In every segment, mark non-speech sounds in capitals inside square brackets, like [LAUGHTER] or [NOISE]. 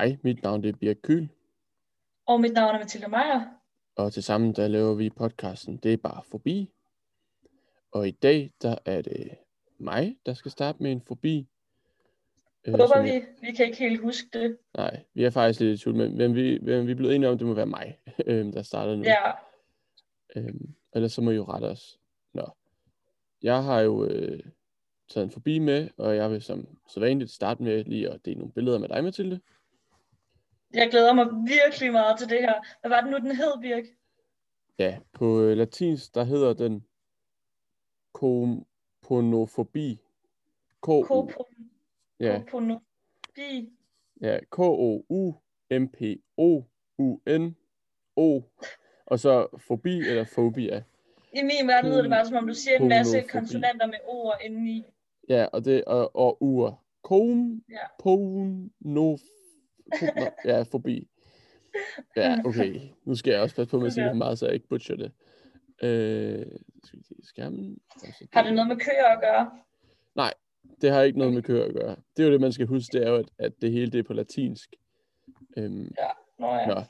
Hej, mit navn det er Birk Kyl, Og mit navn er Mathilde Meier. og tilsammen der laver vi podcasten Det er bare forbi. Og i dag, der er det mig, der skal starte med en forbi. Øh, Håber som vi. jeg- Vi kan ikke helt huske det. Nej, vi er faktisk lidt i tvivl, men, men, vi, men vi er blevet enige om, at det må være mig, [LAUGHS] øhm, der starter nu. Ja, Øhm, ellers så må I jo rette os. Nå. Jeg har jo øh, taget en forbi med, og jeg vil som sædvanligt starte med lige at dele nogle billeder med dig, Mathilde. Jeg glæder mig virkelig meget til det her. Hvad var det nu, den hed, Birk? Ja, på øh, latinsk, der hedder den komponofobi. K -O Kopon- ja, Koponobi. ja, K-O-U-M-P-O-U-N-O. Og så fobi eller fobia. I min verden lyder det bare, som om du siger en masse Koponofobi. konsonanter med ord indeni. Ja, og det og, og ur. Kom, Ja. Pono, ja, forbi. Ja, okay. Nu skal jeg også passe på med at sige for meget, så jeg ikke butcher det. Øh, skal vi se skærmen. Altså, Har det noget med køer at gøre? Det har ikke noget med køer at gøre. Det er jo det, man skal huske, det er jo, at, at det hele det er på latinsk. Øhm, Nå ja. Nå.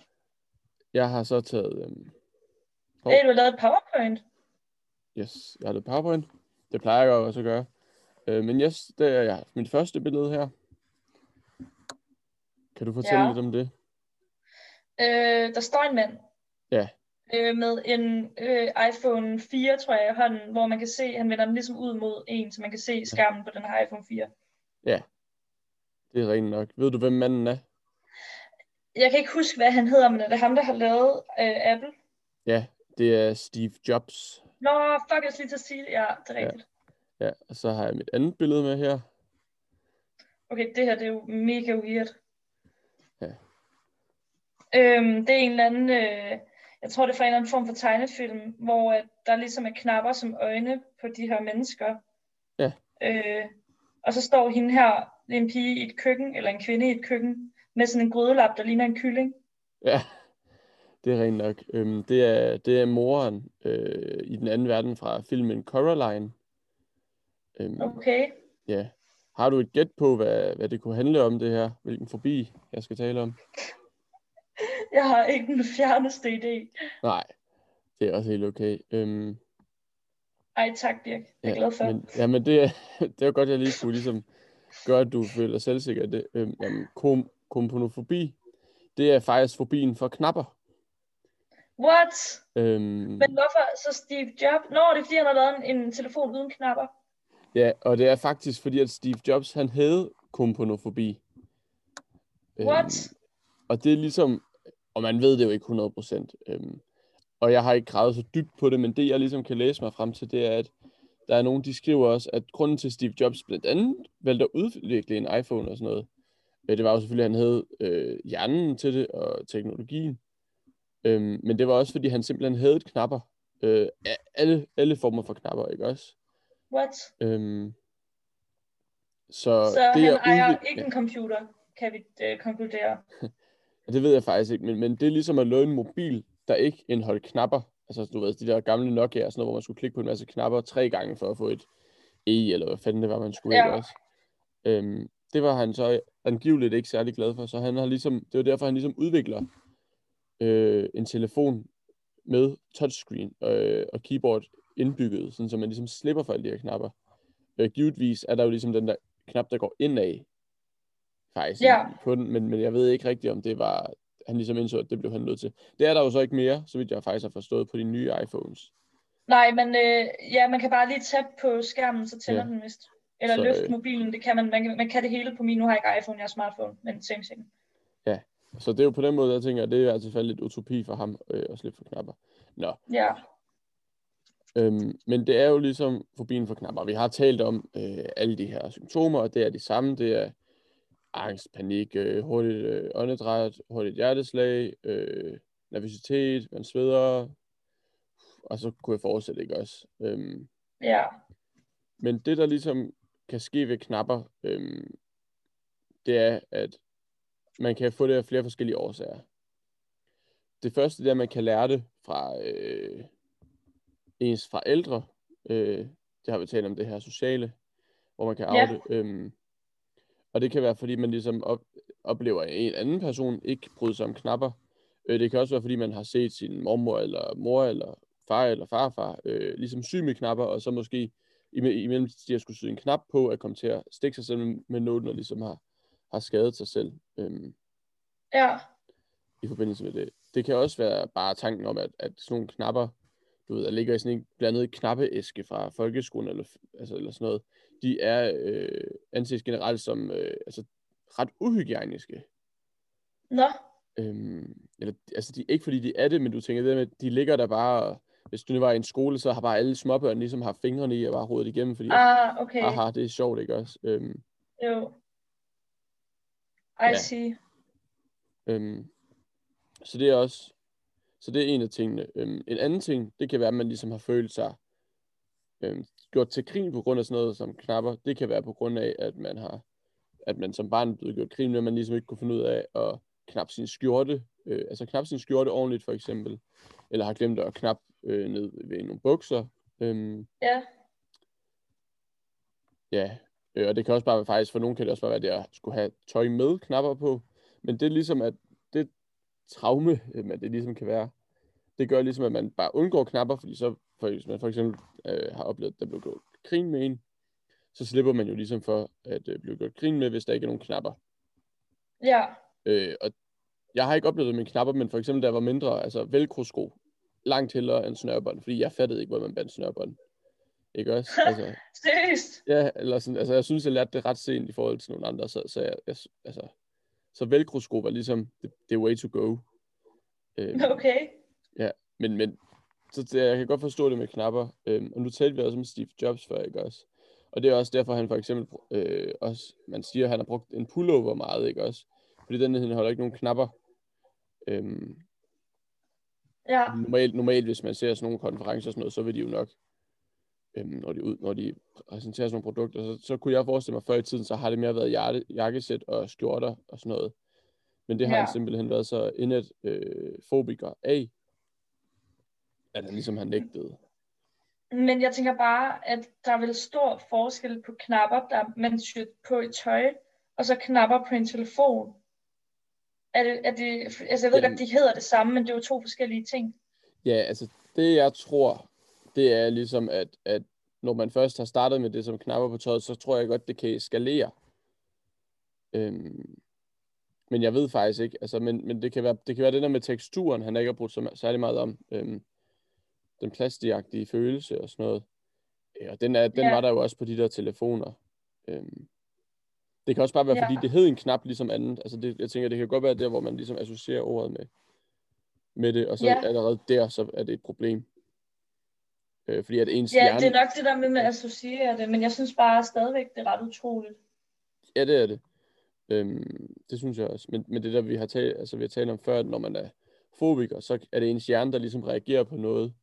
Jeg har så taget, øhm, hov. Hey, du har lavet et powerpoint. yes, jeg har lavet PowerPoint. Det plejer jeg også at gøre. Øh, men yes, det er jeg. Mit første billede her. Kan du fortælle Ja. lidt om det? Øh, der står en mand. Ja. Øh, med en øh, iPhone 4, tror jeg, i hånden, hvor man kan se, han vender den ligesom ud mod en, så man kan se skærmen på den her iPhone 4. Det er rent nok. Ved du, hvem manden er? Jeg kan ikke huske, hvad han hedder, men er det ham, der har lavet øh, Apple? Ja, det er Steve Jobs. Nå, fuck, jeg skal lige til at sige det. Ja, det er Ja. rigtigt. Ja, og så har jeg mit andet billede med her. Okay, det her det er jo mega weird. Øhm, det er en eller anden, øh, jeg tror det er fra en eller anden form for tegnefilm, hvor øh, der ligesom er knapper som øjne på de her mennesker. Ja. Øh, og så står hende her, en pige i et køkken, eller en kvinde i et køkken, med sådan en grydelap, der ligner en kylling. Ja, det er rent nok. Øhm, det, er, det er moren øh, i den anden verden fra filmen Coraline. Øhm, Okay. Ja. Har du et gæt på, hvad, hvad det kunne handle om det her? Hvilken forbi jeg skal tale om? Jeg har ikke den fjerneste idé. Nej, det er også helt okay. Øhm, Ej, tak Birk. Jeg er glad for. Men, ja, men det, er- [LAUGHS] det er godt, jeg lige kunne ligesom gøre, at du føler selvsikker. Det, øhm, jamen, kom, komponofobi, det er faktisk fobien for knapper. What? Øhm, Men hvorfor så Steve Jobs? Nå, det er fordi, han har lavet en, en telefon uden knapper. ja, og det er faktisk fordi, at Steve Jobs, han havde komponofobi. What? og det er ligesom, og man ved det jo ikke 100%. Øhm, og jeg har ikke gravet så dybt på det, men det jeg ligesom kan læse mig frem til, det er, at der er nogen, de skriver også, at grunden til Steve Jobs blandt andet valgte at udvikle en iPhone og sådan noget, øh, det var jo selvfølgelig, at han havde øh, hjernen til det og teknologien. Øhm, men det var også, fordi han simpelthen havde knapper. Øh, alle, alle former for knapper, ikke også? What? Øhm, så, Så det han ejer udvikle- ikke en computer, kan vi øh, konkludere. [LAUGHS] Ja, det ved jeg faktisk ikke, men, men det er ligesom at lave en mobil, der ikke indeholder knapper. Altså, du ved, de der gamle Nokia og sådan noget, hvor man skulle klikke på en masse knapper tre gange for at få et E, eller hvad fanden det var, man skulle Ja. også. Øhm, det var han så angiveligt ikke særlig glad for, så han har ligesom, det var derfor, han ligesom udvikler øh, en telefon med touchscreen øh, og keyboard indbygget, sådan så man ligesom slipper for alle de her knapper. Øh, givetvis er der jo ligesom den der knap, der går indad, faktisk, Ja. på den, men, men jeg ved ikke rigtigt, om det var, han ligesom indså, at det blev han nødt til. Det er der jo så ikke mere, så vidt jeg faktisk har forstået på de nye iPhones. Nej, men øh, ja, man kan bare lige tabe på skærmen, så tænder Ja. den vist. Eller Så, løfte øh, mobilen, det kan man, man kan, man kan det hele på min. Nu har jeg ikke iPhone, jeg har smartphone, men same thing. Så det er jo på den måde, jeg tænker, at det er altså faldet lidt utopi for ham øh, at slippe for knapper. Nå, Ja, øhm, men det er jo ligesom fobien for knapper. Vi har talt om øh, alle de her symptomer, og det er de samme. Det er angst, panik, øh, hurtigt øh, åndedræt, hurtigt hjerteslag, øh, nervøsitet, man sveder, og så kunne jeg fortsætte, ikke også? Øhm, ja, Men det, der ligesom kan ske ved knapper, øhm, det er, at man kan få det af flere forskellige årsager. Det første det er, at man kan lære det fra øh, ens forældre. Øh, det har vi talt om det her sociale, hvor man kan Ja. arve det. Øhm, og det kan være, fordi man ligesom op, oplever en anden person ikke bryde sig om knapper. Øh, det kan også være, fordi man har set sin mormor eller mor eller far eller farfar øh, ligesom sy med knapper, og så måske imellem de har skulle sy en knap på, at komme til at stikke sig selv med nålen, og ligesom har, har skadet sig selv. Øhm, Ja, i forbindelse med det. Det kan også være bare tanken om, at, at sådan nogle knapper, du ved, der ligger i sådan en blandet knappeæske fra folkeskolen, eller, altså, eller sådan noget, de er øh, anses generelt som øh, altså, ret uhygiejniske. nå, Øhm, eller, altså, de, ikke fordi de er det, men du tænker det med, de ligger der bare, hvis du nu var i en skole, så har bare alle småbørn ligesom haft fingrene i og bare rodet igennem, fordi, ah, okay, aha, det er sjovt, ikke også? Øhm, jo. I Ja. see. Øhm, så det er også, så det er en af tingene. Øhm, en anden ting, det kan være, at man ligesom har følt sig øhm, gjort til grin på grund af sådan noget som knapper. Det kan være på grund af, at man har, at man som barn blevet gjort grin med, at man ligesom ikke kunne finde ud af at knappe sin skjorte, øh, altså knappe sin skjorte ordentligt for eksempel, eller har glemt at knappe øh, ned ved nogle bukser. Øhm, Ja, Ja, øh, og det kan også bare være faktisk, for nogen kan det også bare være, at jeg skulle have tøj med knapper på. Men det er ligesom, at det traume, øh, at det ligesom kan være, det gør ligesom, at man bare undgår knapper, fordi så, for, hvis man for eksempel øh, har oplevet, at der blev gjort grin med en, så slipper man jo ligesom for at øh, blive gjort grin med, hvis der ikke er nogen knapper. ja, Øh, og jeg har ikke oplevet det med knapper, men for eksempel, da jeg var mindre, altså velcro-sko, langt hellere end snørbånd, fordi jeg fattede ikke, hvor man bandt snørbånd. Ikke også? [LAUGHS] Altså, seriøst. Ja, eller sådan, altså jeg synes, jeg lærte det ret sent i forhold til nogle andre, så, så jeg, jeg altså, så velcro-sko var ligesom, det, det er way to go. Øhm, Okay, men, men, så det, jeg kan godt forstå det med knapper, øhm, og nu talte vi også om Steve Jobs før, ikke også? Og det er også derfor, han for eksempel, øh, også, man siger, at han har brugt en pullover meget, ikke også? Fordi den indeholder ikke nogen knapper. Øhm, ja, normalt, normalt, hvis man ser sådan nogle konferencer og sådan noget, så vil de jo nok, øhm, når, de ud, når de præsenterer sådan nogle produkter, så, så kunne jeg forestille mig, før i tiden, så har det mere været jakke, jakkesæt og skjorter og sådan noget. Men det har Ja. han simpelthen været så indet øh, fobiker af, at han ligesom har nægtet. men jeg tænker bare, at der er vel stor forskel på knapper, der man syr på et tøj, og så knapper på en telefon. Er det, er det, altså jeg ved Jamen- godt, de hedder det samme, men det er jo to forskellige ting. Ja, altså det jeg tror, det er ligesom, at, at når man først har startet med det som knapper på tøjet, så tror jeg godt, det kan eskalere. Øhm, men jeg ved faktisk ikke, altså, men, men det, kan være, det kan være det der med teksturen, han ikke har brugt så særlig meget om. Øhm, den plastikagtige følelse og sådan noget. Ja, og den, er, den Ja. var der jo også på de der telefoner. Øhm, det kan også bare være, Ja. fordi det hed en knap ligesom andet. Altså det, jeg tænker, det kan godt være der, hvor man ligesom associerer ordet med, med det, og så Ja. allerede der, så er det et problem. Øh, fordi at ens Ja, hjerne... det er nok det der med, at associere det, men jeg synes bare stadigvæk, det er ret utroligt. Ja, det er det. Øhm, det synes jeg også. Men, men det der, vi har, talt, altså, vi har talt om før, at når man er fobiker, så er det ens hjerne, der ligesom reagerer på noget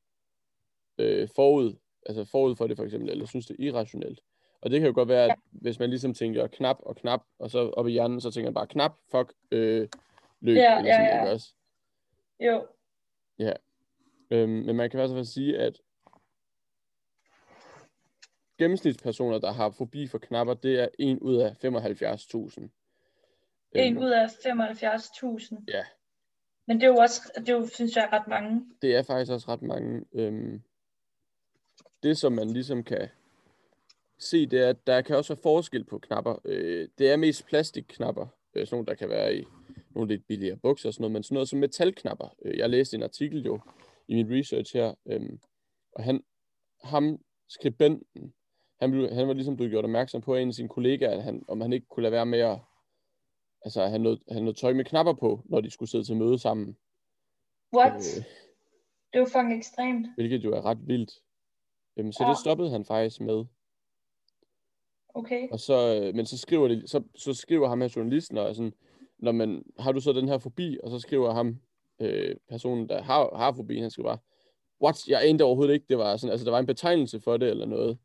øh, forud, altså forud for det for eksempel, eller synes det er irrationelt. Og det kan jo godt være, at hvis man ligesom tænker knap og knap, og så op i hjernen, så tænker man bare knap, fuck, øh, løb, Ja, eller ja, sådan, ja. ikke også? Jo, Øhm, men man kan i hvert fald sige, at gennemsnitspersoner, der har fobi for knapper, det er 1 ud af 75.000. en Øhm, ud af 75.000. Ja. Men det er jo også, det er jo, synes jeg, ret mange. det er faktisk også ret mange. Øhm, det, som man ligesom kan se, det er, at der kan også være forskel på knapper. Øh, det er mest plastikknapper, øh, sådan nogle, der kan være i nogle lidt billigere bukser og sådan noget, men sådan noget som metalknapper. Øh, jeg læste en artikel jo i min research her, øhm, og han, ham, skribenten, han, blev, han var ligesom blevet gjort opmærksom på af en af sine kollegaer, at han, om han ikke kunne lade være med at altså, have noget, have noget tøj med knapper på, når de skulle sidde til møde sammen. What? Øh, Det er jo fucking ekstremt. hvilket jo er ret vildt. Øhm, så Ja. det stoppede han faktisk med. Okay. Og så, øh, men så skriver, det, så, så skriver ham her journalisten, og sådan, når man, har du så den her fobi? Og så skriver ham, øh, personen, der har, har fobi, han skriver bare, what? Jeg anede overhovedet ikke, det var sådan, altså der var en betegnelse for det, eller noget.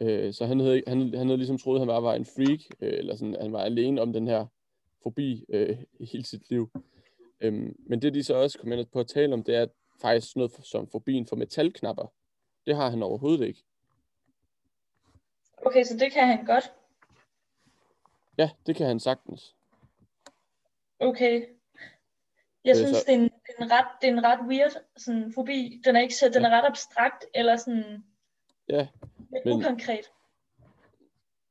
Øh, så han havde, han, han havde ligesom troet, at han bare var en freak, øh, eller sådan, han var alene om den her fobi øh, [LAUGHS] hele sit liv. Øhm, men det, de så også kom ind på at tale om, det er faktisk noget som fobien for metalknapper. Det har han overhovedet ikke. Okay, så det kan han godt. Ja, det kan han sagtens. Okay. Jeg Øh, synes, så- det er, en, det, er en ret, det er en ret weird sådan, fobi. Den er, ikke så, den er ret abstrakt, eller sådan Ja, lidt men- ukonkret.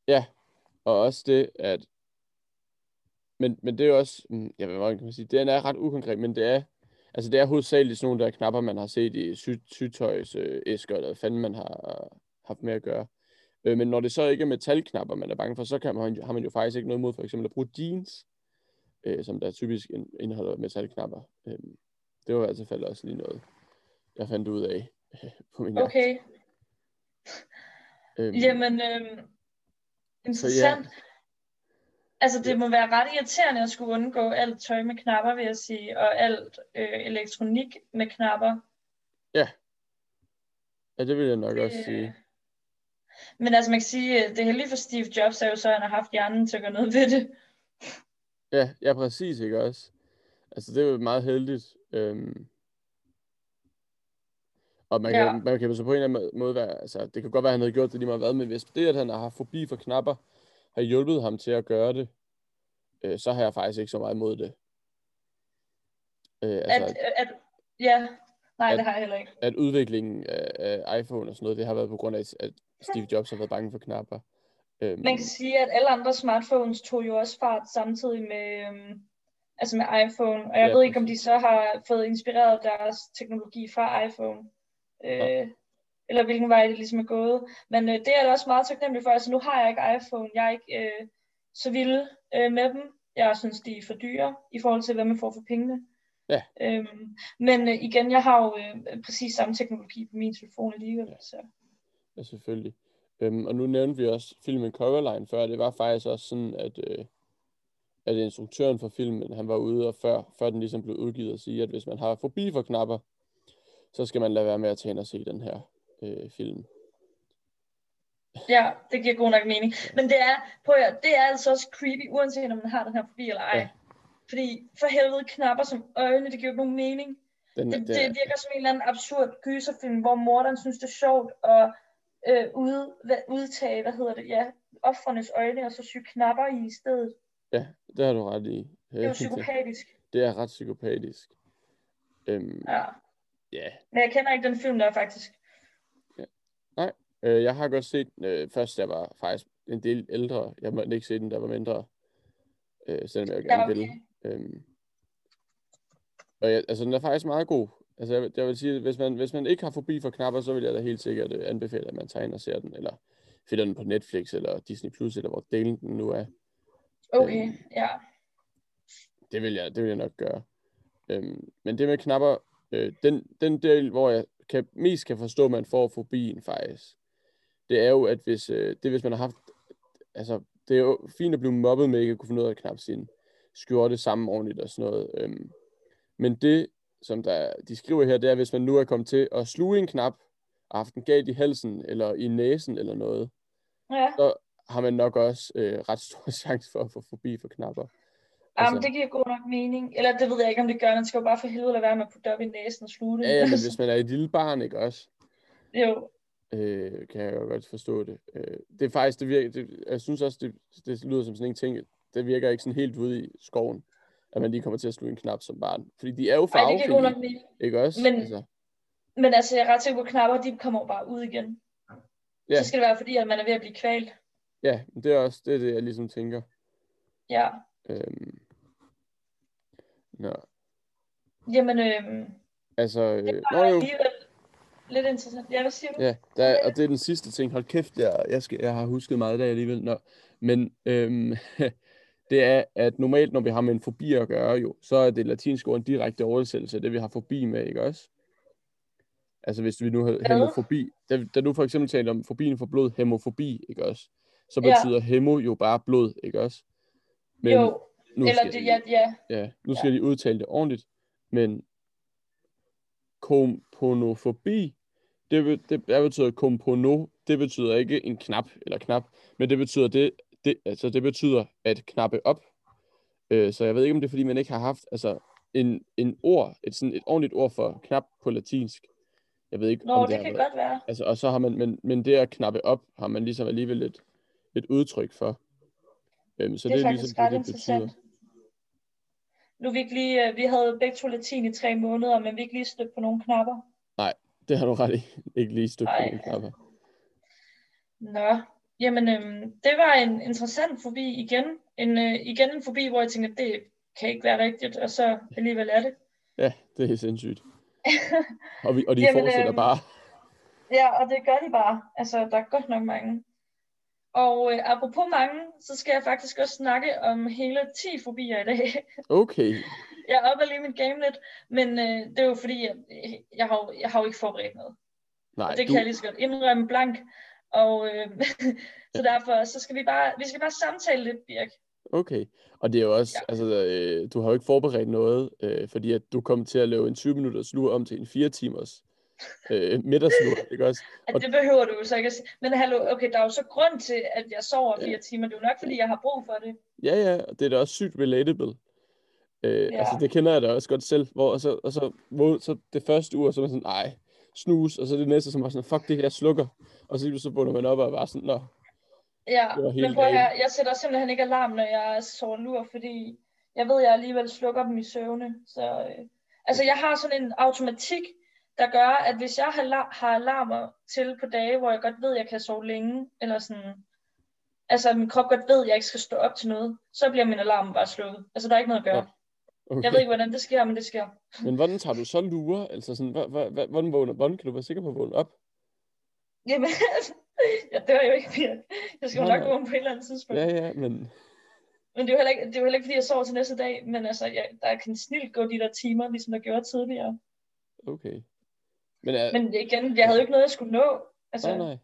Ja, og også det, at... Men, men det er jo også... mm, Ja, hvad kan man sige? Den er ret ukonkret, men det er... Altså, det er hovedsageligt sådan nogle der knapper, man har set i sy sygtøjs øh, eller hvad fanden man har haft med at gøre. Øh, men når det så ikke er metalknapper, man er bange for, så kan man, har man jo faktisk ikke noget mod for eksempel at bruge jeans, øh, som der typisk in- indeholder metalknapper. Øh, det var i hvert fald også lige noget, jeg fandt ud af [LAUGHS] på min. Okay. Øhm, Jamen, øhm, interessant. Altså, det må være ret irriterende at skulle undgå alt tøj med knapper, vil jeg sige, og alt øh, elektronik med knapper. Ja, det vil jeg nok også Øh, sige. Men altså, man kan sige, at det heldige for Steve Jobs er jo så, at han har haft hjernen til at gøre noget ved det. Ja, ja, præcis, ikke også? Altså, det er jo meget heldigt. Øhm. Og man kan, Ja. ja. man kan så på en eller anden måde være, altså, det kan godt være, at han havde gjort det lige meget hvad, men hvis det, at han har haft fobi for knapper, har hjulpet ham til at gøre det, øh, så har jeg faktisk ikke så meget imod det. Øh, altså, At, at, ja, nej, at- det har jeg heller ikke. at udviklingen af, af iPhone og sådan noget, det har været på grund af, at Steve Jobs har været bange for knapper. Øhm, Man kan sige, at alle andre smartphones tog jo også fart samtidig med, øhm, altså med iPhone. Og jeg Ja, ved ikke, om de så har fået inspireret deres teknologi fra iPhone. Øh, Ja. Eller hvilken vej det ligesom er gået. Men øh, det er jeg da også meget taknemmelig for. Altså nu har jeg ikke iPhone. Jeg er ikke øh, så vild øh, med dem. Jeg synes, de er for dyre i forhold til, hvad man får for pengene. Ja. Øhm, men øh, igen, jeg har jo øh, præcis samme teknologi på min telefon alligevel. Så. Ja, selvfølgelig. Øhm, og nu nævnte vi også filmen Coraline før. Det var faktisk også sådan, at, øh, at instruktøren for filmen, han var ude og før, før den ligesom blev udgivet, og sige, at hvis man har forbi for knapper, så skal man lade være med at tage ind og se den her øh, film. Ja, det giver god nok mening. Men det er, prøv at, høre, det er altså også creepy, uanset om man har den her forbi eller ej. Ja. Fordi for helvede knapper som øjne, det giver jo nogen mening. Den, Det, det, det virker som en eller anden absurd gyserfilm, hvor morderen synes, det er sjovt at øh, ude, hvad, udtage, hvad hedder det, ja, offrenes øjne, og så sy knapper i i stedet. ja, det har du ret i. Det er jo psykopatisk. det er ret psykopatisk. Øhm, Ja. ja, Men jeg kender ikke den film der faktisk. Øh, jeg har godt set, øh, først jeg var faktisk en del ældre. Jeg måtte ikke se den, der var mindre. Øh, selvom jeg gerne okay. ville. Øhm, og jeg, altså, den er faktisk meget god. Altså, jeg, vil- jeg vil sige, at hvis man, hvis man ikke har forbi for knapper, så vil jeg da helt sikkert øh, anbefale, at man tager ind og ser den, eller finder den på Netflix, eller Disney+, Plus, eller hvor delen den nu er. Okay, Øhm. ja. Det vil jeg, det vil jeg nok gøre. Øhm, men det med knapper, øh, den, den del, hvor jeg kan, mest kan forstå, at man får fobien faktisk, det er jo, at hvis, øh, det hvis man har haft, altså, det er jo fint at blive mobbet med ikke at kunne finde ud af at knappe sin skjorte sammen ordentligt og sådan noget. Øhm, men det, som der, de skriver her, det er, hvis man nu er kommet til at sluge en knap, og haft den galt i halsen, eller i næsen, eller noget, Ja, så har man nok også øh, ret stor [LAUGHS] chance for at få forbi for knapper. Jamen, Altså- det giver god nok mening. Eller det ved jeg ikke, om det gør. Man skal jo bare for helvede lade være med at putte op i næsen og sluge det. Ja, ja, men [LAUGHS] hvis man er et lille barn, ikke også? Jo, øh, kan jeg jo godt forstå det. Øh, det er faktisk, det virker, det, jeg synes også, det, det lyder som sådan en ting, det virker ikke sådan helt ude i skoven, at man lige kommer til at sluge en knap som barn. Fordi de er jo Ej, det ikke også? Men- altså, Men altså, jeg er ret sikker på, at knapper, de kommer jo bare ud igen. Ja. Så skal det være, fordi at man er ved at blive kvalt. ja, det er også det, er det, jeg ligesom tænker. Ja. Øhm, nå, Jamen, øhm, altså, øh, det var jo, alligevel lidt interessant. Ja, hvad siger du? ja, der, og det er den sidste ting. Hold kæft, jeg, jeg, skal, jeg har husket meget i dag alligevel. Nå, men øhm, [LAUGHS] det er, at normalt, når vi har med en fobi at gøre, jo, så er det latinske ord en direkte oversættelse af det, vi har fobi med, ikke også? Altså hvis vi nu har Hvad? hemofobi, da, da du for eksempel talte om fobien for blod, hemofobi, ikke også? Så Ja. betyder hemo jo bare blod, ikke også? Men jo, nu eller skal det, de- ja, ja. Ja, nu skal de udtale det ordentligt, men komponofobi, det, det, det betyder kompono, det betyder ikke en knap eller knap, men det betyder det, det altså det betyder at knappe op. Øh, så jeg ved ikke, om det er, fordi man ikke har haft altså en, en ord, et, sådan et ordentligt ord for knap på latinsk. Jeg ved ikke, Nå, om det, det, kan været. godt være. Altså, og så har man, men, men det at knappe op, har man ligesom alligevel et, et udtryk for. Øhm, så det er det er ligesom det, det betyder. nu vi ikke lige, øh, vi havde begge to latin i tre måneder, men vi ikke lige stødt på nogle knapper. Det har du ret i. Ikke lige stødt på nogle knapper. Nå, jamen øhm, det var en interessant forbi igen. En, øh, igen en forbi, hvor jeg tænkte, det kan ikke være rigtigt, og så alligevel er det. Ja, det er sindssygt. [LAUGHS] Og, vi, og de Jamen, fortsætter øhm, bare. Ja, og det gør de bare. Altså, der er godt nok mange. Og øh, apropos mange, så skal jeg faktisk også snakke om hele 10 fobier i dag. Okay. [LAUGHS] jeg opper lige mit game lidt, men øh, det er jo fordi, jeg, jeg, har, jeg har jo ikke forberedt noget. Nej, Og det du, kan jeg lige så godt indrømme blank. Og øh, [LAUGHS] så derfor, så skal vi bare, vi skal bare samtale lidt, Birk. okay. Og det er jo også, Ja. altså, øh, du har jo ikke forberedt noget, øh, fordi at du kom til at lave en 20 minutters lur om til en 4 timers øh, middagslur, [LAUGHS] ikke også? At Og- det behøver du jo så ikke at sige. Men hallo, okay, der er jo så grund til, at jeg sover Ja. fire timer. Det er jo nok, fordi jeg har brug for det. Ja, ja, og det er da også sygt relatable. Øh, Ja. Altså, det kender jeg da også godt selv, hvor og så, og så, hvor, så det første uge, så er man sådan, nej, snus, og så det næste, som var sådan, fuck det her, jeg slukker. Og så, så vågner man op og bare sådan, nå, Ja, men prøv høre, jeg sætter simpelthen ikke alarm, når jeg sover lur, fordi jeg ved, jeg alligevel slukker dem i søvne. Så, øh, altså, jeg har sådan en automatik, der gør, at hvis jeg har, har alarmer til på dage, hvor jeg godt ved, at jeg kan sove længe, eller sådan, altså at min krop godt ved, at jeg ikke skal stå op til noget, så bliver min alarm bare slukket. Altså, der er ikke noget at gøre. Ja. okay. Jeg ved ikke, hvordan det sker, men det sker. Men hvordan tager du så lure? Altså sådan, hvordan, vågner, hvordan kan du være sikker på at vågne op? Jamen, [LAUGHS] jeg dør jo ikke, Pia. Jeg skal jo nok vågne på et eller andet tidspunkt. Ja, ja, men Men det er jo heller ikke, det er jo heller ikke fordi jeg sover til næste dag, men altså, jeg, der kan snilt gå de der timer, ligesom der gjorde tidligere. okay. Men, er, Men igen, jeg havde jo ikke noget, jeg skulle nå. Altså, nej, nej.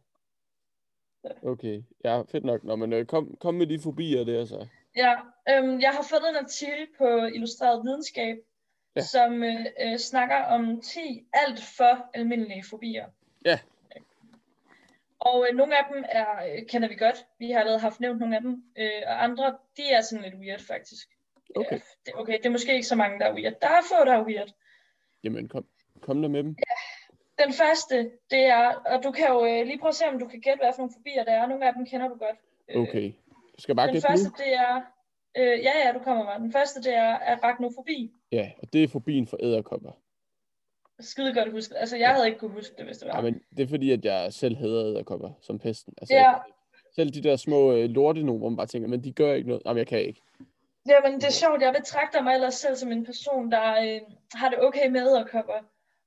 Okay, ja, fedt nok. Nå, men øh, kom, kom med de fobier der så. Ja, øhm, jeg har fundet en artikel på Illustreret Videnskab, Ja. ja. som øh, øh, snakker om 10 alt for almindelige fobier. Ja. Og øh, nogle af dem er, øh, kender vi godt. Vi har allerede haft nævnt nogle af dem. Øh, og andre, de er sådan lidt weird faktisk. Okay. Ja, det, okay, det er måske ikke så mange, der er weird. Der er få, der er weird. Jamen, kom, kom der med dem. Den første, det er, og du kan jo øh, lige prøve at se, om du kan gætte, hvad for nogle fobier der er. Nogle af dem kender du godt. Øh, Okay. Du skal bare Den gætte første, nu. det er, øh, ja ja, du kommer bare. Den første, det er arachnofobi. Ja, og det er fobien for æderkopper. Skide godt huske. Altså, jeg havde ikke kunne huske det, hvis det var. Ja, men det er fordi, at jeg selv hader æderkopper som pesten. Altså, Ja. jeg- Selv de der små øh, lorte nogen, hvor man bare tænker, men de gør ikke noget. Jamen, jeg kan ikke. Jamen, det er sjovt. Jeg betragter mig ellers selv som en person, der øh, har det okay med æderkopper.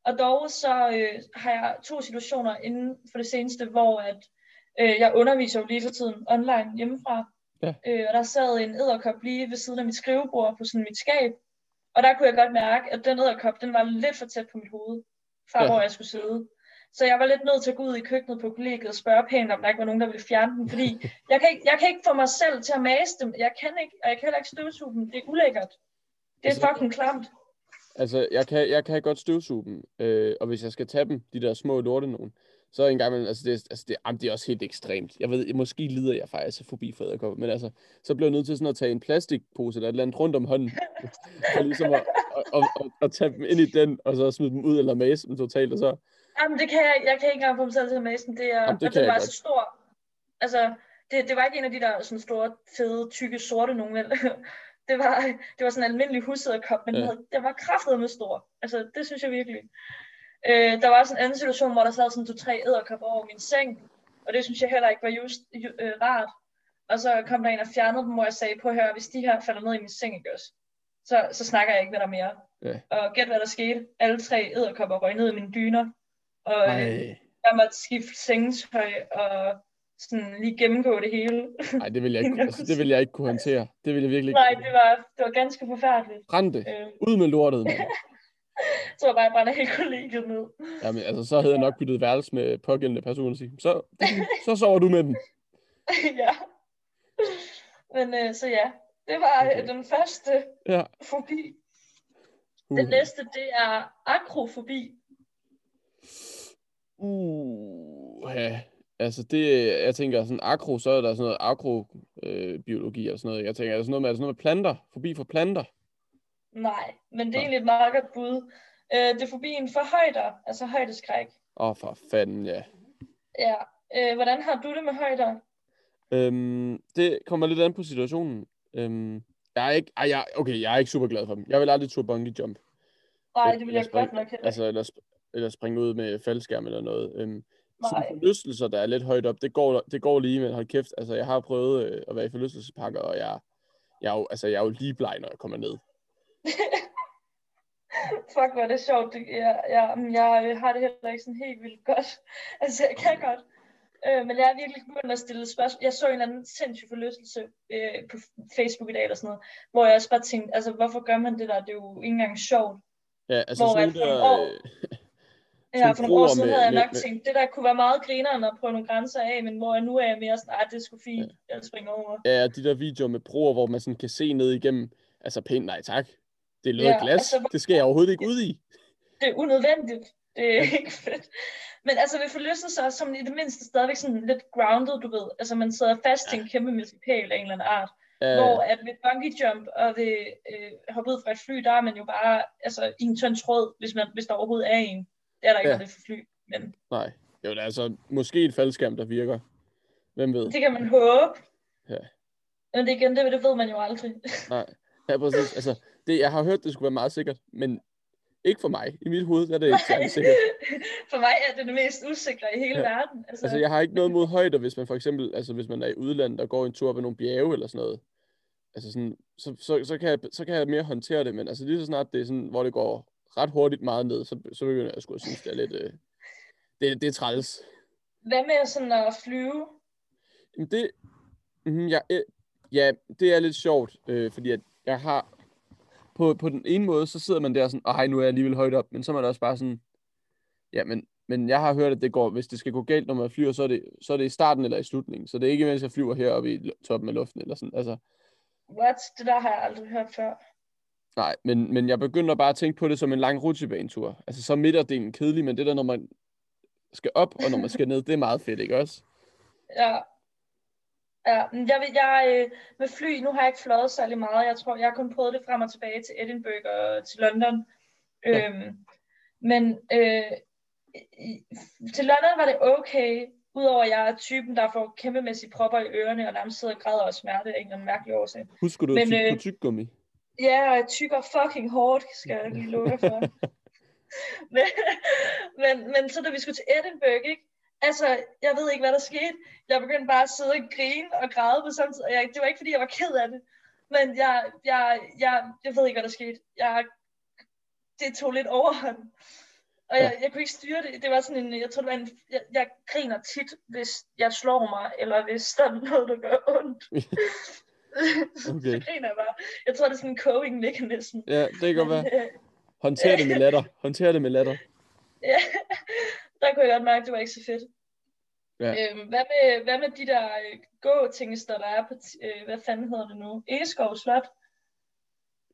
Og dog så øh, har jeg to situationer inden for det seneste, hvor at, øh, jeg underviser jo lige for tiden online hjemmefra. Ja. Øh, og der sad en æderkop lige ved siden af mit skrivebord på sådan mit skab. Og der kunne jeg godt mærke, at den æderkop, den var lidt for tæt på mit hoved, fra Ja. hvor jeg skulle sidde. Så jeg var lidt nødt til at gå ud i køkkenet på kollegiet og spørge pænt, om der ikke var nogen, der ville fjerne den. Fordi [LAUGHS] jeg kan, ikke, jeg kan ikke få mig selv til at mase dem. Jeg kan ikke, og jeg kan heller ikke støvsuge dem. Det er ulækkert. Det er Altså- fucking klamt. Altså, jeg kan, jeg kan godt støvsuge dem, øh, og hvis jeg skal tage dem, de der små lorte nogen, så en gang imellem, altså det, er- altså det, jamen, det er også helt ekstremt. Jeg ved, måske lider jeg faktisk af forbi for æderkopper, men altså, så bliver jeg nødt til sådan at tage en plastikpose eller et eller andet rundt om hånden, [LAUGHS] for ligesom at, at, at, at, at tage dem ind i den, og så smide dem ud eller mase dem totalt, og så, Jamen, det kan jeg, jeg kan ikke engang få mig selv til at mase den. Det er, Jamen, det og kan den var godt. så stor. Altså, det, det var ikke en af de der sådan store, fede, tykke, sorte nogen, vel? [LAUGHS] Det var, [LAUGHS] det var sådan en almindelig husæderkop, men Ja. den, havde, den var kraftet med stor. Altså, det synes jeg virkelig. Øh, der var også en anden situation, hvor der sad sådan to-tre æderkopper over min seng, og det synes jeg heller ikke var just ju- øh, rart. Og så kom der en og fjernede dem, hvor jeg sagde, at høre, hvis de her falder ned i min seng, ikke også? Så, så snakker jeg ikke med dig mere. Ja. Og gæt hvad der skete. Alle tre æderkopper røg ned i mine dyner. Og ej, jeg måtte skifte sengetøj og sådan lige gennemgå det hele. ej, det vil jeg ikke, [LAUGHS] Jeg altså, det vil jeg ikke kunne håndtere. Det vil jeg virkelig ikke. Nej, det var, det var ganske forfærdeligt. Brænd det. Øh, Ud med lortet, mand. [LAUGHS] så var bare, jeg brænder hele kollegiet ned. Jamen, altså, så havde jeg nok byttet værelse med pågældende personer så, så sover du med dem. [LAUGHS] ja. Men øh, så ja, det var Okay. okay. den første Ja. fobi. Uh. Den næste, det er akrofobi. Uh, ja. Altså det, jeg tænker sådan agro, så er der sådan noget agrobiologi øh, og sådan noget. Jeg tænker, er der sådan noget med, er der sådan noget med planter? Forbi for planter? Nej, men det er Nå. egentlig et meget godt bud. Øh, det er fobien for højder, altså højdeskræk. Åh, oh, for fanden, ja. Ja. Øh, hvordan har du det med højder? Øhm, det kommer lidt an på situationen. Øhm, Jeg er ikke, ej, jeg, okay, jeg er ikke super glad for dem. Jeg vil aldrig turde bungee jump. Nej, det vil jeg spring- godt nok heller. Altså, eller, eller springe ud med faldskærm eller noget. Øhm, sådan forlystelser, der er lidt højt op, det går, det går lige, men hold kæft, altså, jeg har prøvet øh, at være i forlystelsespakker, og jeg, jeg, er jo, altså, jeg er jo lige bleg, når jeg kommer ned. [LAUGHS] Fuck, hvor er det sjovt. Jeg, jeg, men jeg øh, har det heller ikke sådan helt vildt godt. [LAUGHS] Altså, jeg kan godt. Øh, men jeg er virkelig begyndt at stille spørgsmål. Jeg så en eller anden sindssyg forlystelse øh, på Facebook i dag eller sådan noget, hvor jeg også bare tænkte, altså, hvorfor gør man det der? Det er jo ikke engang sjovt. Ja, altså Hvor sådan at der... år- Øh, [LAUGHS] Ja, for nogle år siden med- havde jeg nok med- tænkt, det der kunne være meget grineren at prøve nogle grænser af, men hvor jeg nu er jeg mere sådan, ah, det er sgu fint, jeg springer over. ja, de der videoer med broer, hvor man sådan kan se ned igennem. Altså pænt, nej tak. Det er lød Ja, ja, glas. altså, det skal jeg overhovedet ikke ud i. det er unødvendigt. Det er ikke fedt. Men altså ved forlystelser, som i det mindste stadigvæk sådan lidt grounded, du ved. Altså man sidder fast i en kæmpe musikal af en eller anden art. Ja, Hvor at ved bungee jump og ved øh, hoppe ud fra et fly, der er man jo bare altså, i en tynd tråd, hvis, man, hvis der overhovedet er en. Det er der ikke, Ja. er for fly. Men nej. Jo, det er altså måske et faldskærm, der virker. Hvem ved? det kan man håbe. Ja. Men det igen, det, det ved man jo aldrig. Nej. Ja, præcis. [LAUGHS] Altså, det, jeg har hørt, det skulle være meget sikkert, men ikke for mig. I mit hoved er det ikke særlig sikkert. [LAUGHS] for mig er det det mest usikre i hele Ja. verden. Altså, Altså, jeg har ikke noget mod højder, hvis man for eksempel, altså hvis man er i udlandet og går en tur op ad nogle bjerge eller sådan noget. Altså sådan, så, så, så, kan jeg, så kan jeg mere håndtere det, men altså lige så snart det er sådan, hvor det går ret hurtigt meget ned, så, så begynder jeg sgu at synes, det er lidt, øh, det, det er træls. Hvad med sådan at flyve? Jamen det, mm, ja, øh, ja, det er lidt sjovt, øh, fordi at jeg har, på, på den ene måde, så sidder man der sådan, ej, nu er jeg alligevel højt op, men så er man også bare sådan, ja, men, men jeg har hørt, at det går, hvis det skal gå galt, når man flyver, så er det, så er det i starten eller i slutningen, så det er ikke, mens jeg flyver heroppe i toppen af luften, eller sådan, altså, What? Det der har jeg aldrig hørt før. Nej, men, men jeg begynder bare at tænke på det som en lang rutsjebanetur, altså så er midterdelen kedelig, men det der, når man skal op, og når man skal ned, det er meget fedt, ikke også? [LAUGHS] Ja. Ja, jeg, vil, jeg øh, med fly, nu har jeg ikke fløjet særlig meget. Jeg tror, jeg har kun prøvet det frem og tilbage til Edinburgh og til London. Ja. Øhm, men øh, i, til London var det okay, udover at jeg er typen, der får kæmpemæssige propper i ørerne og nærmest sidder og græder af smerte af en eller anden mærkelig årsag. Husker du Men, men, øh, på tyggegummi? Ja, og jeg tykker fucking hårdt, skal jeg lige dig for. [LAUGHS] men, men, men så da vi skulle til Edinburgh, ikke? Altså, jeg ved ikke, hvad der skete. Jeg begyndte bare at sidde og grine og græde på samme tid. Og jeg, det var ikke, fordi jeg var ked af det. Men jeg, jeg, jeg, jeg ved ikke, hvad der skete. Jeg, det tog lidt overhånd. Og jeg, jeg kunne ikke styre det. Det var sådan en, jeg tror, det var en, jeg, jeg griner tit, hvis jeg slår mig, eller hvis der er noget, der gør ondt. [LAUGHS] Okay. [LAUGHS] så griner jeg bare. Jeg tror, det er sådan en coping mechanism. Ja, det kan godt være. Øh, Håndter det med latter. [LAUGHS] Håndter det med latter. ja, der kunne jeg godt mærke, at det var ikke så fedt. Ja. Øhm, hvad, med, hvad med de der øh, gå-tingester, der er på, øh, hvad fanden hedder det nu? Egeskov Slot?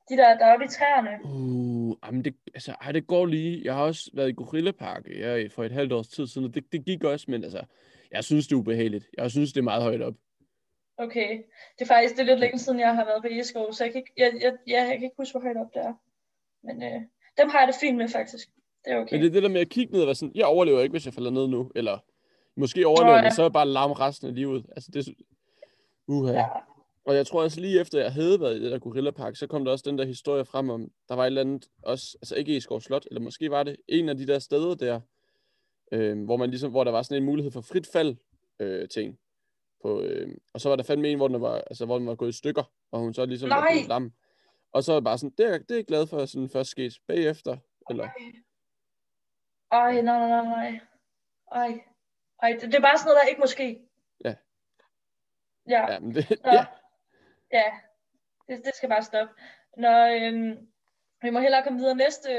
De der, der er oppe i træerne. Uh, jamen det, altså, ej, det går lige. Jeg har også været i Gorillapark ja, for et halvt års tid siden, og det, det gik også, men altså, jeg synes, det er ubehageligt. Jeg synes, det er meget højt op. Okay. Det er faktisk det er lidt længe siden, jeg har været på Egeskov, så jeg kan ikke, jeg, jeg, jeg, jeg kan ikke huske, hvor højt op det er. Men øh, dem har jeg det fint med, faktisk. Det er okay. Men det er det der med at kigge ned og være sådan, jeg overlever ikke, hvis jeg falder ned nu. Eller måske overlever, ja. men så er jeg bare larm resten af livet. Altså, det. Uha. Ja. Og jeg tror også lige efter, jeg havde været i det der Gorillapark, så kom der også den der historie frem om, der var et eller andet, også, altså ikke i Skov Slot, eller måske var det en af de der steder der, øh, hvor, man ligesom, hvor der var sådan en mulighed for frit fald øh, ting. På, øh, og så var der fandme en, hvor den var, altså, hvor den var gået i stykker, og hun så ligesom var Nej. blevet lam. Og så var bare sådan, det er, det er jeg glad for, at sådan først skete bagefter. Eller, Ej, nej, nej, nej, nej. Ej. Ej, det, det er bare sådan noget, der ikke må ske. Ja. Ja. ja, men det, Nå. ja. Ja, det, det skal bare stoppe. Når, øhm, vi må hellere komme videre. Næste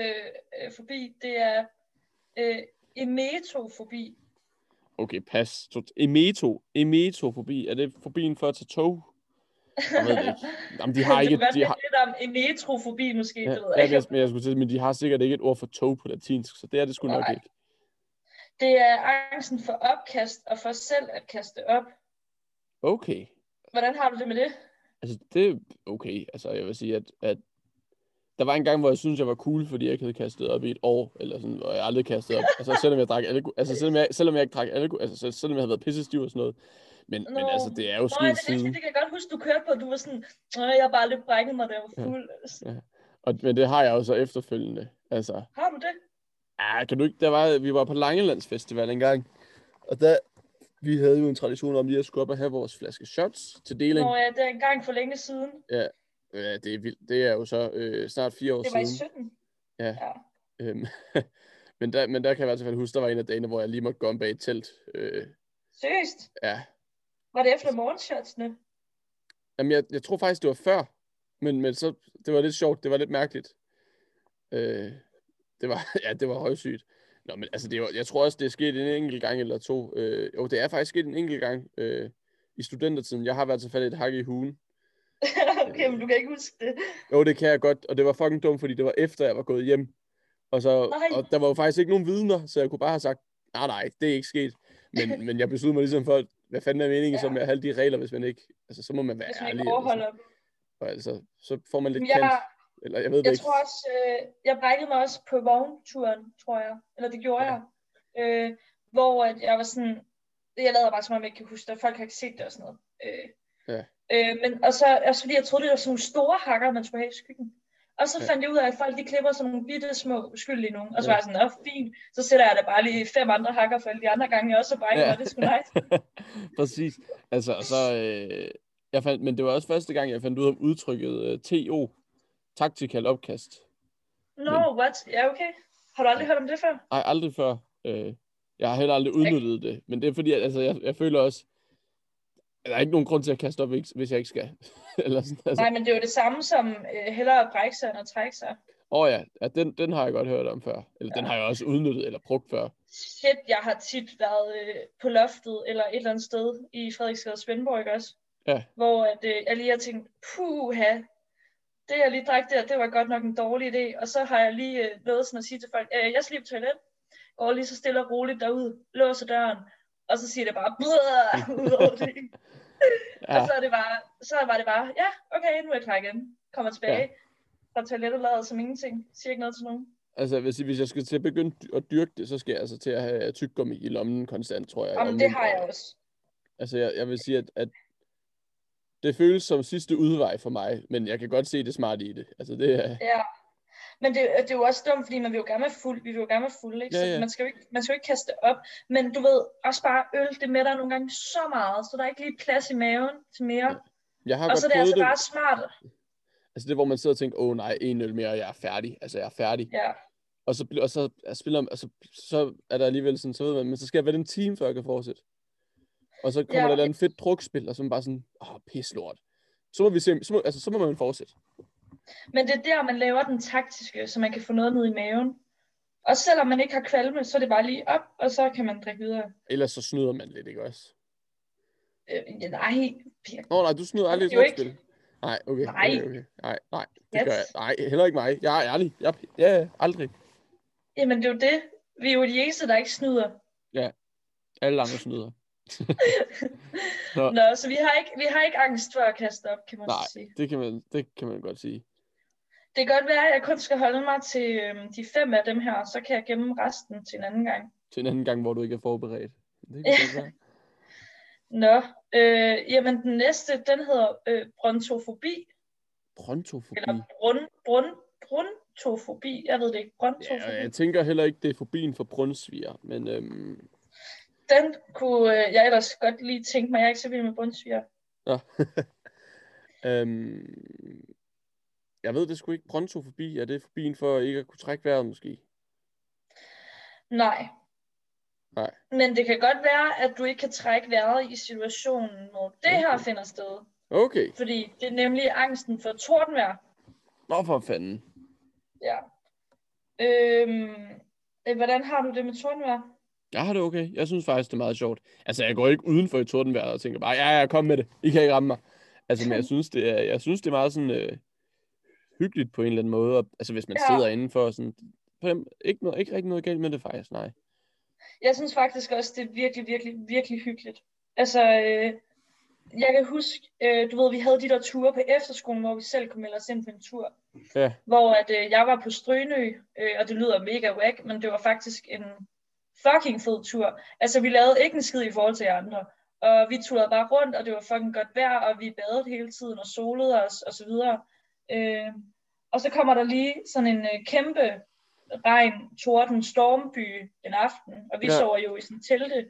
øh, forbi, det er øh, emetofobi. Okay, pas. To- Emeto. Emetofobi. Er det fobien for at tage tog? Jeg ved ikke. [LAUGHS] Jamen, de har Du ikke... godt De har, lidt om emetrofobi måske, ja, det ved jeg jeg, men jeg skulle til, men de har sikkert ikke et ord for tog på latinsk, så det er det sgu nok Nej. ikke. Det er angsten for opkast og for selv at kaste op. Okay. Hvordan har du det med det? Altså, det er okay. Altså, jeg vil sige, at, at der var en gang, hvor jeg synes jeg var cool, fordi jeg ikke havde kastet op i et år, eller sådan, hvor jeg aldrig kastede op. Altså, selvom jeg drak alkohol, altså, selvom jeg, selvom jeg ikke drak alkohol, altså, selv- selvom jeg havde været pissestiv og sådan noget. Men, men Nå. altså, det er jo sket det, siden. det, kan jeg godt huske, du kørte på. Du var sådan, "Åh, jeg har bare lidt brækket mig, da jeg var Ja. fuld. Og, men det har jeg jo så efterfølgende. Altså, Har du det? ja, kan du ikke, der var, vi var på Langelandsfestival en gang, og der, vi havde jo en tradition om lige at skulle op og have vores flaske shots til deling. Nå ja, det er en gang for længe siden. Ja, det er vildt. Det er jo så øh, snart fire år Det var i siden. 17. Ja. ja. Øhm, [LAUGHS] men, der, men der kan jeg i hvert fald huske, der var en af dagene, hvor jeg lige måtte gå om bag et telt. Øh, Seriøst? ja. Var det efter morgenshotsene? Jamen, jeg, jeg tror faktisk, det var før. Men, men så, det var lidt sjovt. Det var lidt mærkeligt. Øh, det var, [LAUGHS] ja, det var højsygt. Nå, men altså, det var, jeg tror også, det er sket en enkelt gang eller to. Øh, jo, det er faktisk sket en enkelt gang øh, i studentertiden. Jeg har været så fat i et hak i hugen. [LAUGHS] okay, men du kan ikke huske det. Jo, det kan jeg godt, og det var fucking dumt, fordi det var efter, jeg var gået hjem. Og, så, Nej. og der var jo faktisk ikke nogen vidner, så jeg kunne bare have sagt, nej, nej, det er ikke sket. Men, [LAUGHS] men jeg besluttede mig ligesom for, hvad fanden er meningen Ja. så med at have de regler, hvis man ikke, altså så må man være Hvis man ærlig. ikke overholder dem. Og altså, så får man lidt jeg, kendt, eller jeg ved det jeg ikke. tror også, øh, jeg brækkede mig også på vognturen, tror jeg. Eller det gjorde Ja. jeg. Øh, hvor at jeg var sådan, jeg lader bare som om jeg ikke kan huske det, folk har ikke set det og sådan noget. Øh, Ja. Øh, men, og så også fordi jeg troede, det var sådan nogle store hakker, man skulle have i skyggen. Og så Ja. fandt jeg ud af, at folk de klipper sådan nogle bitte små uskyldige nogen. Og så Ja. var jeg sådan, åh fint, så sætter jeg da bare lige fem andre hakker for alle de andre gange, jeg også har brækket Ja. det sgu nice. [LAUGHS] Præcis. Altså, og så, øh, jeg fandt, men det var også første gang, jeg fandt ud af udtrykket øh, TO, Tactical Opkast. No, Men- what? Ja, okay. Har du aldrig hørt om det før? Nej, aldrig før. Øh, jeg har heller aldrig udnyttet det, men det er fordi, at, altså, jeg, jeg føler også, der er ikke nogen grund til at kaste op, hvis jeg ikke skal. [LAUGHS] Eller sådan, altså. Nej, men det er jo det samme som øh, hellere at brække sig end at trække sig. Åh oh, ja, ja den, den har jeg godt hørt om før. Eller den Ja. har jeg også udnyttet eller brugt før. Shit, jeg har tit været øh, på loftet eller et eller andet sted i Frederiksgade Svendborg, ikke også? Ja. Hvor at, øh, jeg lige har tænkt, puha, det jeg lige drak der, det var godt nok en dårlig idé. Og så har jeg lige øh, nået sådan at sige til folk, øh, jeg skal lige på toilet. Går lige så stille og roligt derud, låser døren, og så siger det bare, ud over det. Ja, Og så, er det bare, så var det bare, ja, okay, nu er jeg klar igen. Kommer tilbage ja. fra toilettet, lader som ingenting. Siger ikke noget til nogen. altså hvis, hvis jeg skal til at begynde at dyrke det, så skal jeg altså til at have tyggegummi i lommen konstant, tror jeg. Jamen, det har jeg og- også. Altså, jeg, jeg vil sige, at, at det føles som sidste udvej for mig, men jeg kan godt se det smarte i det. Altså, det er... Ja. Men det, det er jo også dumt, fordi man vil jo gerne være fuld. Vi vil jo gerne være fulde, ikke? Ja, Så ja. man skal, jo ikke, man skal jo ikke kaste op. Men du ved, også bare øl, det mætter nogle gange så meget, så der er ikke lige plads i maven til mere. Jeg har Og godt så er det prøvet altså det. bare smart. Altså, det er, hvor man sidder og tænker, åh nej, en øl mere, og jeg er færdig. Altså, jeg er færdig. Ja. Og så, og så jeg spiller, altså, så er der alligevel sådan, så ved man, men så skal jeg være en time, før jeg kan fortsætte. Og så kommer Ja. der et fedt drukspil, og så er man bare sådan, åh, pis lort. Så må vi se, så må, altså, så må man fortsætte. Men det er der, man laver den taktiske, så man kan få noget ned i maven. Og selvom man ikke har kvalme, så er det bare lige op, og så kan man drikke videre. Ellers så snyder man lidt, ikke også? Øh, ja, nej. Nå, nej, du snyder aldrig i Det jo drukspil. Nej, okay. Nej. okay, okay. Nej, nej, det Yes. gør jeg. Nej, heller ikke mig. Jeg er ærlig. Jeg, ja, ja, aldrig. Jamen det er jo det. Vi er jo de eneste, der ikke snyder. Alle andre snyder. [LAUGHS] Nå. Nå, så vi har ikke, vi har ikke angst for at kaste op, kan man Nej, sige. det kan man, det kan man godt sige. Det kan godt være, at jeg kun skal holde mig til øhm, de fem af dem her, og så kan jeg gemme resten til en anden gang. Til en anden gang, hvor du ikke er forberedt. Det kan [LAUGHS] godt være. Nå, øh, jamen den næste, den hedder øh, brontofobi, Brontofobi. eller brun, brun, brontofobi, jeg ved det ikke, brontofobi. Ja, jeg tænker heller ikke, det er fobien for brunsviger, men øhm, Den kunne øh, jeg ellers godt lige tænke mig, jeg er ikke så vild med bundsviger. nå. [LAUGHS] øhm, jeg ved det sgu ikke. Brontofobi, er det fobien for ikke at kunne trække vejret måske? Nej. Nej. Men det kan godt være, at du ikke kan trække vejret i situationen, hvor det her Okay. finder sted. Okay. Fordi det er nemlig angsten for tordenvejr. Nå for fanden. Ja. Øhm, øh, hvordan har du det med tordenvejr? Jeg har det okay. Jeg synes faktisk, det er meget sjovt. Altså, jeg går ikke uden for et tordenvejr og tænker bare, ja, ja, kom med det. I kan ikke ramme mig. Altså, men jeg [LAUGHS] synes, det er, jeg synes, det er meget sådan øh, hyggeligt på en eller anden måde. Og, altså, hvis man Ja. sidder indenfor og sådan... Dem, ikke, noget, ikke rigtig noget galt med det faktisk, nej. Jeg synes faktisk også, det er virkelig, virkelig, virkelig hyggeligt. Altså, øh, jeg kan huske, øh, du ved, vi havde de der ture på efterskolen, hvor vi selv kunne melde os ind på en tur. Ja. Hvor at, øh, jeg var på Strynø, øh, og det lyder mega whack, men det var faktisk en fucking fed tur. Altså, vi lavede ikke en skid i forhold til jer andre. Og vi turede bare rundt, og det var fucking godt vejr, og vi badede hele tiden og solede os, og så videre. Øh, og så kommer der lige sådan en øh, kæmpe regn, torden, stormby en aften, og vi Ja. sover jo i sådan telte.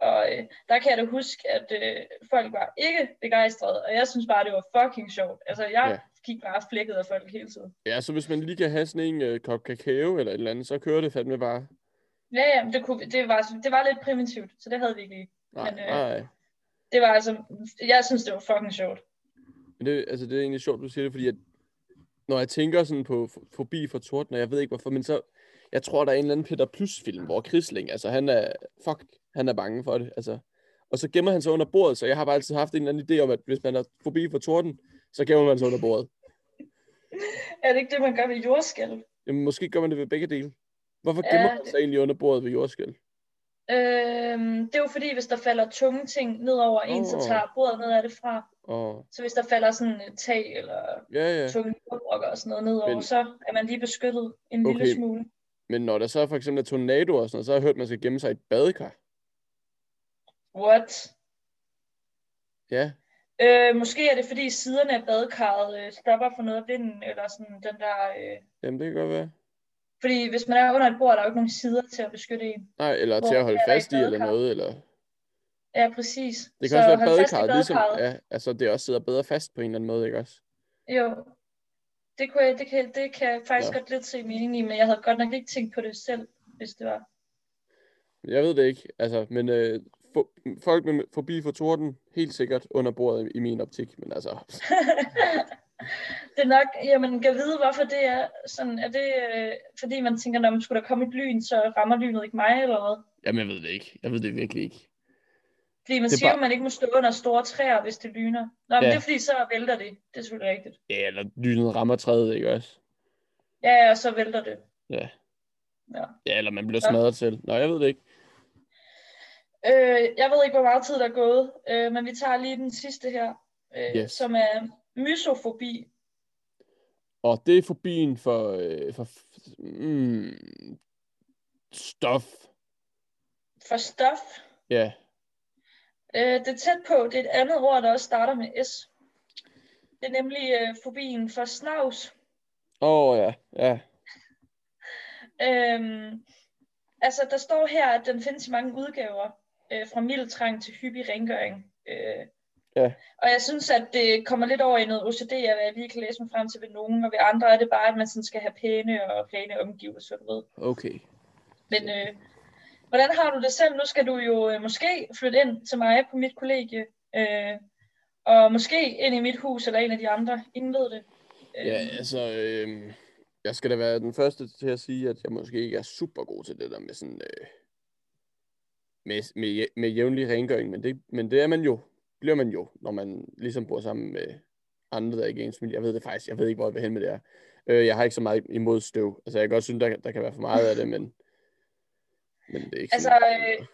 Og øh, der kan jeg da huske, at øh, folk var ikke begejstrede, og jeg synes bare, det var fucking sjovt. Altså, jeg ja. gik bare flækket af folk hele tiden. Ja, så hvis man lige kan have sådan en øh, kop kakao eller et eller andet, så kører det fandme bare. Ja, ja, men det, kunne, det, var, det var lidt primitivt, så det havde vi ikke lige. Nej, Men, øh, nej. Det var altså, jeg synes, det var fucking sjovt. Men det, altså, det er egentlig sjovt, du siger det, fordi at, når jeg tænker sådan på f- forbi for torden, og jeg ved ikke hvorfor, men så, jeg tror, der er en eller anden Peter Plus-film, hvor Krisling, altså han er, fuck, han er bange for det, altså. Og så gemmer han sig under bordet, så jeg har bare altid haft en eller anden idé om, at hvis man er forbi for torden, så gemmer man sig under bordet. Er det ikke det, man gør ved jordskælv? Jamen, måske gør man det ved begge dele. Hvorfor Ja, gemmer man det- sig egentlig under bordet ved jordskæld? Øhm, det er jo fordi, hvis der falder tunge ting ned over en, så Åh. tager bordet ned af det fra. Og Så hvis der falder sådan et tag eller ja, ja. tunge jordbrokker og sådan noget nedover, Men- så er man lige beskyttet en Okay. lille smule. Men når der så for eksempel er tornadoer og sådan noget, så har jeg hørt, at man skal gemme sig i et badekar. What? Ja, Øh, måske er det fordi siderne af badekarret øh, stopper for noget af vinden, eller sådan den der... Øh, jamen det kan godt være. Fordi hvis man er under et bord, der er jo ikke nogen sider til at beskytte en. Nej, eller til at holde der fast i eller noget, eller... Ja, præcis. Det kan Så også være badekarret, ligesom, ja, altså det også sidder bedre fast på en eller anden måde, ikke også? Jo. Det, kunne jeg, det, kan, det kan jeg faktisk Ja. godt lidt se mening i, men jeg havde godt nok ikke tænkt på det selv, hvis det var. Jeg ved det ikke, altså, men øh, for, folk med forbi for torden, helt sikkert under bordet i min optik, men altså, [LAUGHS] det er nok, jamen, kan vide, hvorfor det er sådan. Er det, øh, fordi man tænker, når man skulle der komme et lyn, så rammer lynet ikke mig, eller hvad? jamen jeg ved det ikke. Jeg ved det virkelig ikke. Fordi man Det er siger, bare- at man ikke må stå under store træer, hvis det lyner. Nå, men Ja. det er fordi, så vælter det. Det er selvfølgelig rigtigt. Ja, eller lynet rammer træet, ikke også? Ja, og så vælter det. Ja. Ja. Ja, eller man bliver Ja. smadret til. Nå, jeg ved det ikke. Øh, jeg ved ikke, hvor meget tid der er gået, øh, men vi tager lige den sidste her, øh, Yes. som er mysofobi. Og det er fobien for, øh, for mm, stof. For stof. Ja, Øh, det er tæt på, det er et andet ord, der også starter med S. Det er nemlig øh, fobien for snavs. åh oh, ja, ja. Øhm, altså, der står her, at den findes i mange udgaver, øh, fra mild trang til hyppig rengøring. Øh, Ja. Og jeg synes, at det kommer lidt over i noget OCD, at jeg lige kan læse mig frem til ved nogen, og ved andre er det bare, at man sådan skal have pæne og rene omgivelser, du ved. Okay. Men øh, hvordan har du det selv? Nu skal du jo øh, måske flytte ind til mig på mit kollegie, øh, og måske ind i mit hus eller en af de andre. Ingen ved det. Øh, Ja, altså, øh, jeg skal da være den første til at sige, at jeg måske ikke er super god til det der med sådan, øh, med, med, med jævnlig rengøring, men det, men det er man jo, bliver man jo, når man ligesom bor sammen med andre, der ikke er ens familie. Jeg ved det faktisk, jeg ved ikke, hvor jeg vil hen med det her. Øh, jeg har ikke så meget imod støv. Altså, jeg kan godt synes, der, der kan være for meget af det, men, men det er ikke Altså, øh,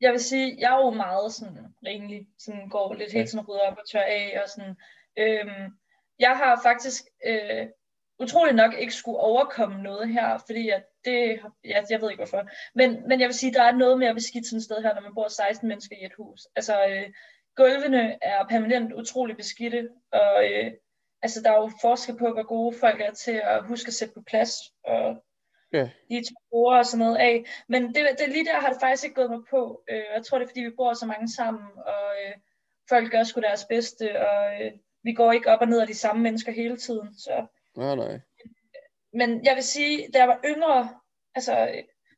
jeg vil sige, jeg er jo meget sådan renlig, sådan går lidt helt sådan rydder op og tør af, og sådan. Øhm, jeg har faktisk øh, utrolig nok ikke skulle overkomme noget her, fordi at det, ja, jeg ved ikke hvorfor. Men, men jeg vil sige, der er noget mere beskidt sådan et sted her, når man bor 16 mennesker i et hus. Altså, øh, gulvene er permanent utrolig beskidte, og øh, altså, der er jo forskel på, hvor gode folk er til at huske at sætte på plads, og Ja. lige tage borde og sådan noget af. Men det, det lige der har det faktisk ikke gået mig på. Øh, jeg tror, det er, fordi vi bor så mange sammen, og øh, folk gør sgu deres bedste, og øh, vi går ikke op og ned af de samme mennesker hele tiden. Så. nej, nej. Men jeg vil sige, da jeg var yngre, altså,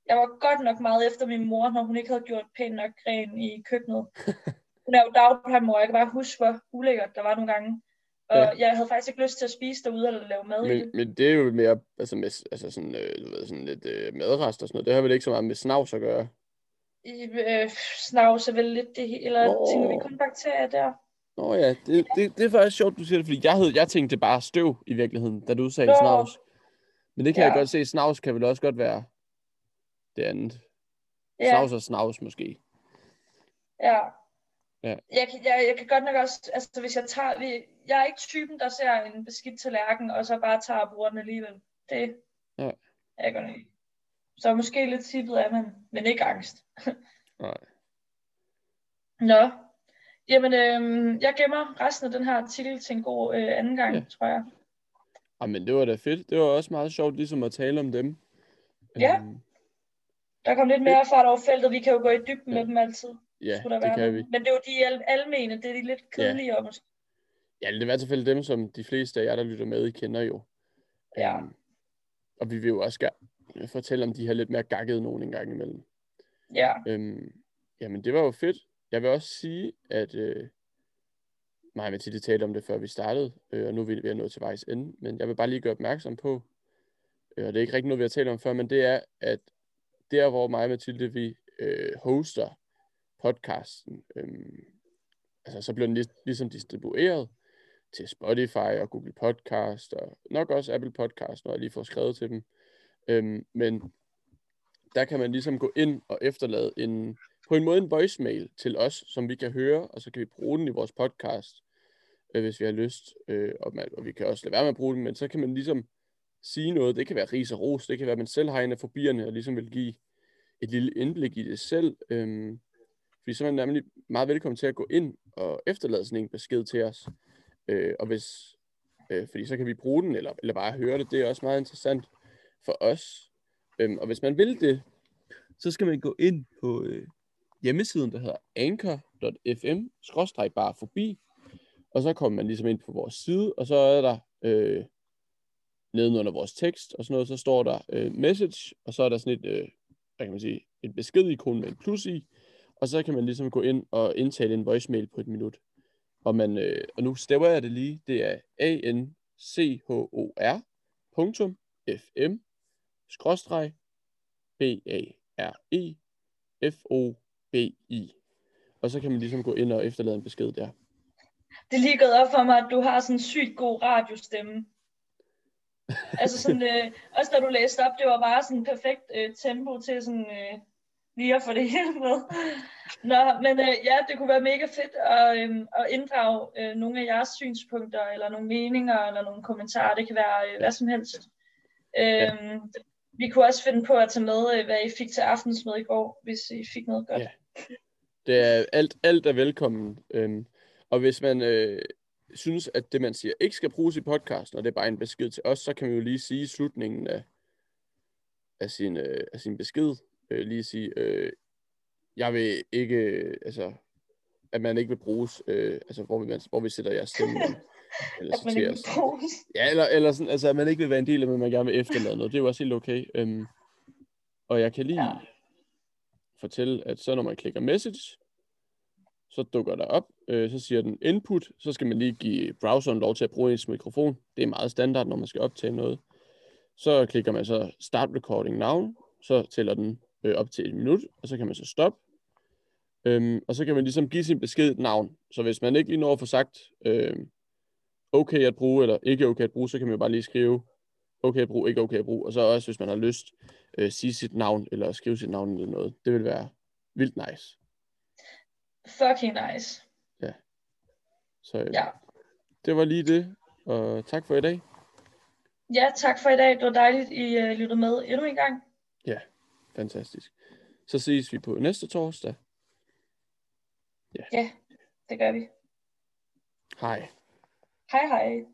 jeg var godt nok meget efter min mor, når hun ikke havde gjort pænt nok ren i køkkenet. [LAUGHS] Hun er jo dagplejemor, og jeg kan bare huske, hvor ulækkert der var nogle gange. Og Ja. jeg havde faktisk ikke lyst til at spise derude eller lave mad i Men, det. men det er jo mere, altså, med, altså sådan, øh, du ved, sådan lidt øh, madrester og sådan noget. Det har vel ikke så meget med snavs at gøre. I, øh, snavs er vel lidt det hele, eller Nå. tænker vi kun bakterier der? Nå ja, det, det, det er faktisk sjovt, du siger det, fordi jeg, havde, jeg tænkte bare støv i virkeligheden, da du sagde Nå. snavs. Men det kan ja. jeg godt se, snavs kan vel også godt være det andet. Ja, Snavs og snavs måske. ja. Ja. Jeg, kan- jeg, jeg kan godt nok også, altså hvis jeg tager, vi- jeg er ikke typen, der ser en beskidt tallerken, og så bare tager og bruger den alligevel. Det Ja. er jeg godt nok. Så måske lidt tippet af man, men ikke angst. [LAUGHS] Nej. Nå, jamen øhm, jeg gemmer resten af den her artikel til en god øh, anden gang, Ja. tror jeg. Ah, men det var da fedt. Det var også meget sjovt ligesom at tale om dem. Ja. Øhm, Der kom lidt mere fart over feltet, vi kan jo gå i dybden Ja. med dem altid. Ja, det være kan vi. Men det er jo de al- almene, det er de lidt kedelige ja. måske. Ja, det er i hvert fald dem, som de fleste af jer, der lytter med, I kender jo. Ja. Øhm, og vi vil jo også gerne fortælle om de her lidt mere gakkede nogen en gang imellem. Ja, Øhm, jamen, det var jo fedt. Jeg vil også sige, at øh, mig og Mathilde talte om det, før vi startede, øh, og nu er vi ved at nå til vejs ende, men jeg vil bare lige gøre opmærksom på, øh, og det er ikke rigtig noget, vi har talt om før, men det er, at der, hvor mig og Mathilde, vi øh, hoster podcasten, øhm, altså så bliver den lig, ligesom distribueret til Spotify og Google Podcast, og nok også Apple Podcast, når jeg lige får skrevet til dem. Øhm, men der kan man ligesom gå ind og efterlade en, på en måde en voicemail til os, som vi kan høre, og så kan vi bruge den i vores podcast, øh, hvis vi har lyst. Øh, og, man, og vi kan også lade være med at bruge den, men så kan man ligesom sige noget. Det kan være ris og ros, det kan være, at man selv har en af fobierne, og ligesom vil give et lille indblik i det selv. Øhm, vi så er simpelthen nemlig meget velkommen til at gå ind og efterlade sådan en besked til os. Øh, og hvis, øh, fordi så kan vi bruge den, eller, eller bare høre det. Det er også meget interessant for os. Øhm, og hvis man vil det, så skal man gå ind på øh, hjemmesiden, der hedder anchor.fm, bare forbi, og så kommer man ligesom ind på vores side, og så er der øh, nedenunder vores tekst, og sådan noget, så står der øh, message, og så er der sådan et, øh, hvad kan man sige, et beskedikon med en plus i, og så kan man ligesom gå ind og indtale en voicemail på et minut. Og, man, øh, og nu stæver jeg det lige, det er a n c h o r fm skråstreg b a r e f o b i og så kan man ligesom gå ind og efterlade en besked der. det er lige gået op for mig, at du har sådan en sygt god radiostemme. altså sådan, [LAUGHS] øh, også da du læste op, det var bare sådan perfekt øh, tempo til sådan øh, lige at få det hele med. Nå, men øh, ja, det kunne være mega fedt at, øh, at inddrage øh, nogle af jeres synspunkter, eller nogle meninger, eller nogle kommentarer. Det kan være øh, hvad som helst. Øh, vi kunne også finde på at tage med, øh, hvad I fik til aftensmad i går, hvis I fik noget godt. Ja. Det er alt, alt er velkommen. Øhm, og hvis man øh, synes, at det, man siger, ikke skal bruges i podcasten, og det er bare en besked til os, så kan man jo lige sige slutningen af, af, sin, øh, af sin besked, øh, lige sige, øh, jeg vil ikke, øh, altså, at man ikke vil bruges, øh, altså, hvor vi, man, hvor vi sætter jeres stemme [LAUGHS] eller At man ikke vil bruges. Ja, eller, eller sådan, altså, at man ikke vil være en del af, men man gerne vil efterlade noget. Det er jo også helt okay. Øhm, og jeg kan lige Ja. fortælle, at så når man klikker message, så dukker der op, øh, så siger den input, så skal man lige give browseren lov til at bruge ens mikrofon. Det er meget standard, når man skal optage noget. Så klikker man så start recording now, så tæller den øh, op til et minut, og så kan man så stoppe. Øhm, og så kan man ligesom give sin besked et navn. Så hvis man ikke lige når at få sagt, øh, okay at bruge, eller ikke okay at bruge, så kan man jo bare lige skrive, okay at bruge, ikke okay at bruge. Og så også, hvis man har lyst, øh, sige sit navn, eller skrive sit navn eller noget. Det vil være vildt nice. Fucking nice. Så øh, Ja. det var lige det, og tak for i dag. Ja, tak for i dag. Det var dejligt, I uh, lyttede med endnu en gang. Fantastisk. Så ses vi på næste torsdag. Det gør vi. Hej. Hej hej.